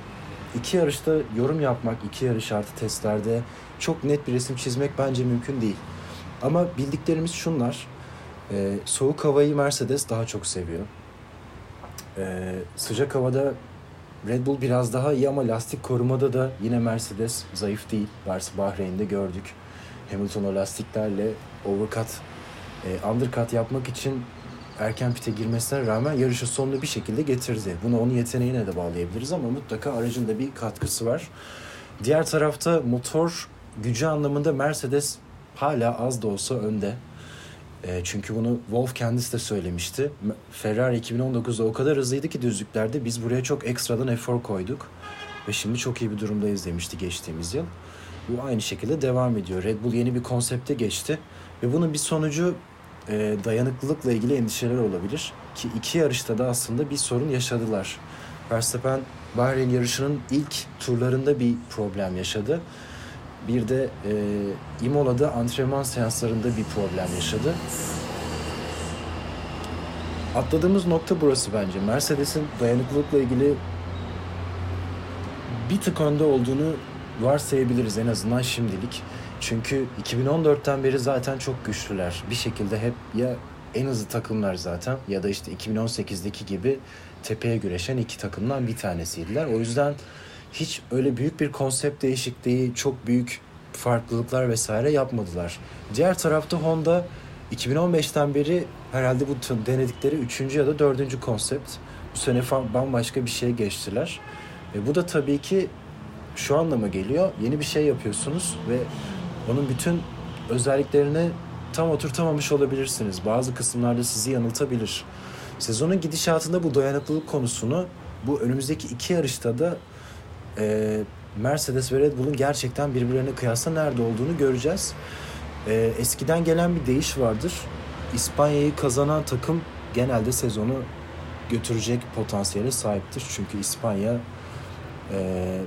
iki yarışta yorum yapmak, iki yarış artı testlerde çok net bir resim çizmek bence mümkün değil. Ama bildiklerimiz şunlar. Ee, soğuk havayı Mercedes daha çok seviyor. Ee, sıcak havada Red Bull biraz daha iyi ama lastik korumada da yine Mercedes zayıf değil. Varsa Bahreyn'de gördük. Hamilton o lastiklerle overcut, e, undercut yapmak için erken pite girmesine rağmen yarışın sonunu bir şekilde getirdi. Bunu onun yeteneğine de bağlayabiliriz ama mutlaka aracın da bir katkısı var. Diğer tarafta motor gücü anlamında Mercedes hala az da olsa önde. E, çünkü bunu Wolf kendisi de söylemişti. Ferrari 2019'da o kadar hızlıydı ki düzlüklerde biz buraya çok ekstradan efor koyduk. Ve şimdi çok iyi bir durumdayız demişti geçtiğimiz yıl. Bu aynı şekilde devam ediyor. Red Bull yeni bir konsepte geçti. Ve bunun bir sonucu e, dayanıklılıkla ilgili endişeler olabilir. Ki iki yarışta da aslında bir sorun yaşadılar. Verstappen Bahreyn yarışının ilk turlarında bir problem yaşadı. Bir de e, Imola'da antrenman seanslarında bir problem yaşadı. Atladığımız nokta burası bence. Mercedes'in dayanıklılıkla ilgili bir tık önde olduğunu varsayabiliriz en azından şimdilik. Çünkü 2014'ten beri zaten çok güçlüler. Bir şekilde hep ya en hızlı takımlar zaten ya da işte 2018'deki gibi tepeye güreşen iki takımdan bir tanesiydiler. O yüzden hiç öyle büyük bir konsept değişikliği, çok büyük farklılıklar vesaire yapmadılar. Diğer tarafta Honda 2015'ten beri herhalde bu denedikleri üçüncü ya da dördüncü konsept. Bu sene bambaşka bir şey geçtiler. E bu da tabii ki şu anlama geliyor. Yeni bir şey yapıyorsunuz ve onun bütün özelliklerini tam oturtamamış olabilirsiniz. Bazı kısımlarda sizi yanıltabilir. Sezonun gidişatında bu dayanıklılık konusunu bu önümüzdeki iki yarışta da e, Mercedes ve Red Bull'un gerçekten birbirlerine kıyasla nerede olduğunu göreceğiz. E, eskiden gelen bir değiş vardır. İspanya'yı kazanan takım genelde sezonu götürecek potansiyele sahiptir. Çünkü İspanya e,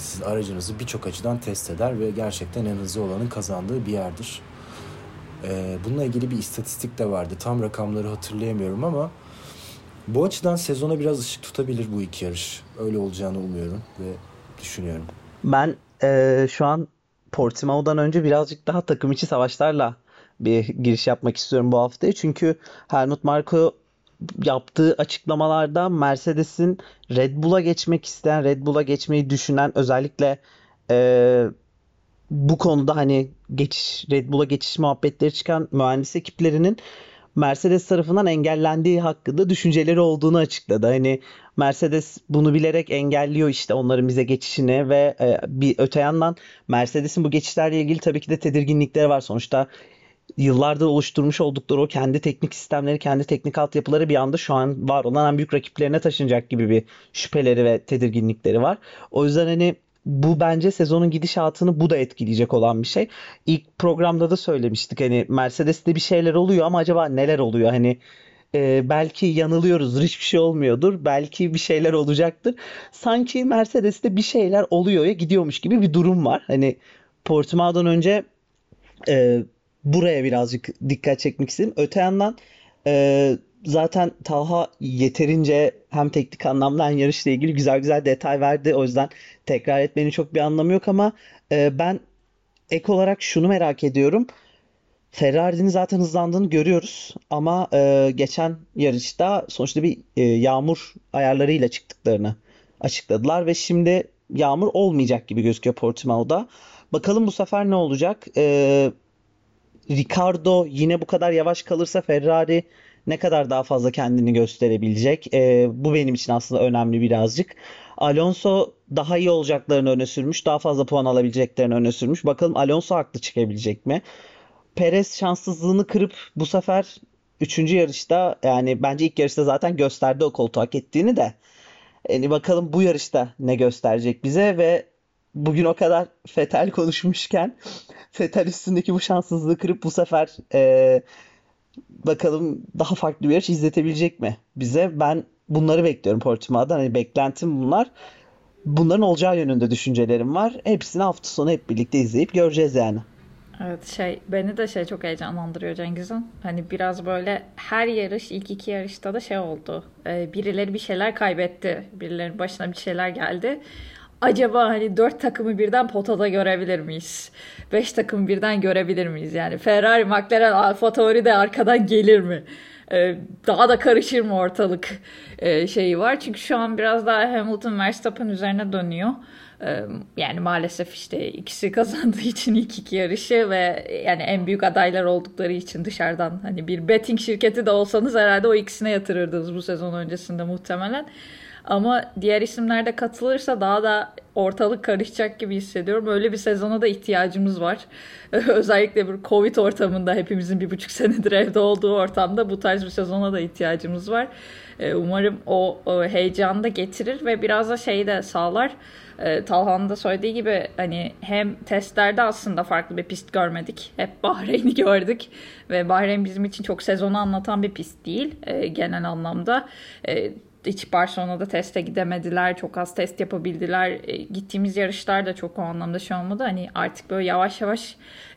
siz aracınızı birçok açıdan test eder ve gerçekten en hızlı olanın kazandığı bir yerdir. E, bununla ilgili bir istatistik de vardı. Tam rakamları hatırlayamıyorum ama bu açıdan sezona biraz ışık tutabilir bu iki yarış. Öyle olacağını umuyorum ve düşünüyorum. Ben e, şu an Portimao'dan önce birazcık daha takım içi savaşlarla bir giriş yapmak istiyorum bu haftaya. Çünkü Helmut Marko yaptığı açıklamalarda Mercedes'in Red Bull'a geçmek isteyen, Red Bull'a geçmeyi düşünen özellikle e, bu konuda hani geçiş Red Bull'a geçiş muhabbetleri çıkan mühendis ekiplerinin Mercedes tarafından engellendiği hakkında düşünceleri olduğunu açıkladı. Hani Mercedes bunu bilerek engelliyor işte onların bize geçişini ve e, bir öte yandan Mercedes'in bu geçişlerle ilgili tabii ki de tedirginlikleri var. Sonuçta yıllardır oluşturmuş oldukları o kendi teknik sistemleri, kendi teknik altyapıları bir anda şu an var olan en büyük rakiplerine taşınacak gibi bir şüpheleri ve tedirginlikleri var. O yüzden hani bu bence sezonun gidişatını bu da etkileyecek olan bir şey. İlk programda da söylemiştik hani Mercedes'te bir şeyler oluyor ama acaba neler oluyor? Hani e, belki yanılıyoruzdur hiçbir şey olmuyordur. Belki bir şeyler olacaktır. Sanki Mercedes'te bir şeyler oluyor ya gidiyormuş gibi bir durum var. Hani Portimao'dan önce e, buraya birazcık dikkat çekmek istedim. Öte yandan e, zaten Talha yeterince hem teknik anlamda hem yarışla ilgili güzel güzel detay verdi. O yüzden tekrar etmenin çok bir anlamı yok ama e, ben ek olarak şunu merak ediyorum. Ferrari'nin zaten hızlandığını görüyoruz ama e, geçen yarışta sonuçta bir e, yağmur ayarlarıyla çıktıklarını açıkladılar ve şimdi yağmur olmayacak gibi gözüküyor Portimao'da. Bakalım bu sefer ne olacak? E, Ricardo yine bu kadar yavaş kalırsa Ferrari ne kadar daha fazla kendini gösterebilecek? E, bu benim için aslında önemli birazcık. Alonso daha iyi olacaklarını öne sürmüş. Daha fazla puan alabileceklerini öne sürmüş. Bakalım Alonso haklı çıkabilecek mi? Perez şanssızlığını kırıp bu sefer 3. yarışta yani bence ilk yarışta zaten gösterdi o koltuğu hak ettiğini de. Yani bakalım bu yarışta ne gösterecek bize ve bugün o kadar Fetel konuşmuşken Fetel üstündeki bu şanssızlığı kırıp bu sefer e, bakalım daha farklı bir yarış izletebilecek mi bize? Ben bunları bekliyorum Portimao'dan. Hani beklentim bunlar. Bunların olacağı yönünde düşüncelerim var. Hepsini hafta sonu hep birlikte izleyip göreceğiz yani. Evet şey beni de şey çok heyecanlandırıyor Cengiz'in. Hani biraz böyle her yarış ilk iki yarışta da şey oldu. Ee, birileri bir şeyler kaybetti. Birilerinin başına bir şeyler geldi acaba hani dört takımı birden potada görebilir miyiz? Beş takımı birden görebilir miyiz? Yani Ferrari, McLaren, Alfa Tauri de arkadan gelir mi? Ee, daha da karışır mı ortalık ee, şeyi var. Çünkü şu an biraz daha Hamilton Verstappen üzerine dönüyor. Yani maalesef işte ikisi kazandığı için ilk iki yarışı ve yani en büyük adaylar oldukları için dışarıdan hani bir betting şirketi de olsanız herhalde o ikisine yatırırdınız bu sezon öncesinde muhtemelen. Ama diğer isimler de katılırsa daha da ortalık karışacak gibi hissediyorum. Öyle bir sezona da ihtiyacımız var. Özellikle bir Covid ortamında hepimizin bir buçuk senedir evde olduğu ortamda bu tarz bir sezona da ihtiyacımız var. Ee, umarım o heyecanı da getirir ve biraz da şeyi de sağlar. Ee, Talhan'ın da söylediği gibi hani hem testlerde aslında farklı bir pist görmedik. Hep Bahreyn'i gördük ve Bahreyn bizim için çok sezonu anlatan bir pist değil e, genel anlamda. E, hiç Barcelona'da teste gidemediler. Çok az test yapabildiler. E, gittiğimiz yarışlar da çok o anlamda şey olmadı. Hani artık böyle yavaş yavaş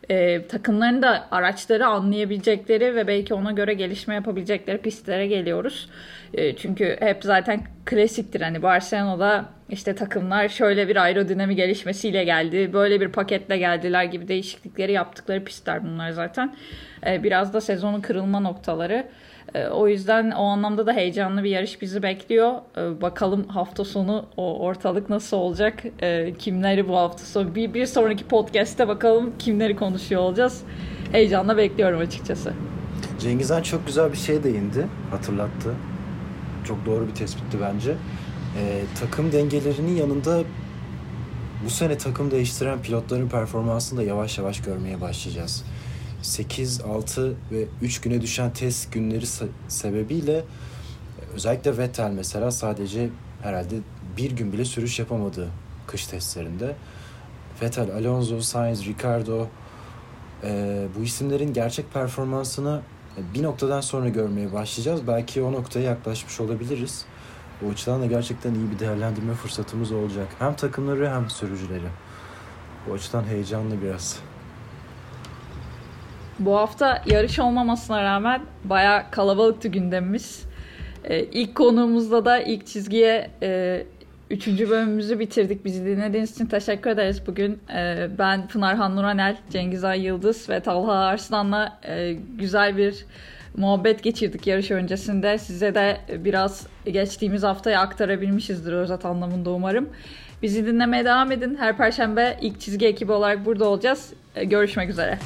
e, takımların da araçları anlayabilecekleri ve belki ona göre gelişme yapabilecekleri pistlere geliyoruz. E, çünkü hep zaten klasiktir. Hani Barcelona'da işte takımlar şöyle bir aerodinami gelişmesiyle geldi. Böyle bir paketle geldiler gibi değişiklikleri yaptıkları pistler bunlar zaten. E, biraz da sezonun kırılma noktaları. E, o yüzden o anlamda da heyecanlı bir yarış bizi bekliyor. E, bakalım hafta sonu o ortalık nasıl olacak? E, kimleri bu hafta sonu? Bir, bir sonraki podcast'te bakalım kimleri konuşuyor olacağız. Heyecanla bekliyorum açıkçası. Cengiz Han çok güzel bir şey değindi. Hatırlattı. Çok doğru bir tespitti bence. Ee, takım dengelerinin yanında bu sene takım değiştiren pilotların performansını da yavaş yavaş görmeye başlayacağız. 8, 6 ve 3 güne düşen test günleri sebebiyle özellikle Vettel mesela sadece herhalde bir gün bile sürüş yapamadı kış testlerinde. Vettel, Alonso, Sainz, Ricardo e, bu isimlerin gerçek performansını bir noktadan sonra görmeye başlayacağız. Belki o noktaya yaklaşmış olabiliriz. O açıdan da gerçekten iyi bir değerlendirme fırsatımız olacak. Hem takımları hem sürücüleri. O açıdan heyecanlı biraz. Bu hafta yarış olmamasına rağmen baya kalabalıktı gündemimiz. Ee, ilk konuğumuzda da ilk çizgiye e, üçüncü bölümümüzü bitirdik. Bizi dinlediğiniz için teşekkür ederiz. Bugün e, ben Pınar Hannuranel, Cengiz Ay Yıldız ve Talha Arslan'la e, güzel bir muhabbet geçirdik yarış öncesinde. Size de biraz geçtiğimiz haftayı aktarabilmişizdir özet anlamında umarım. Bizi dinlemeye devam edin. Her perşembe ilk çizgi ekibi olarak burada olacağız. E, görüşmek üzere.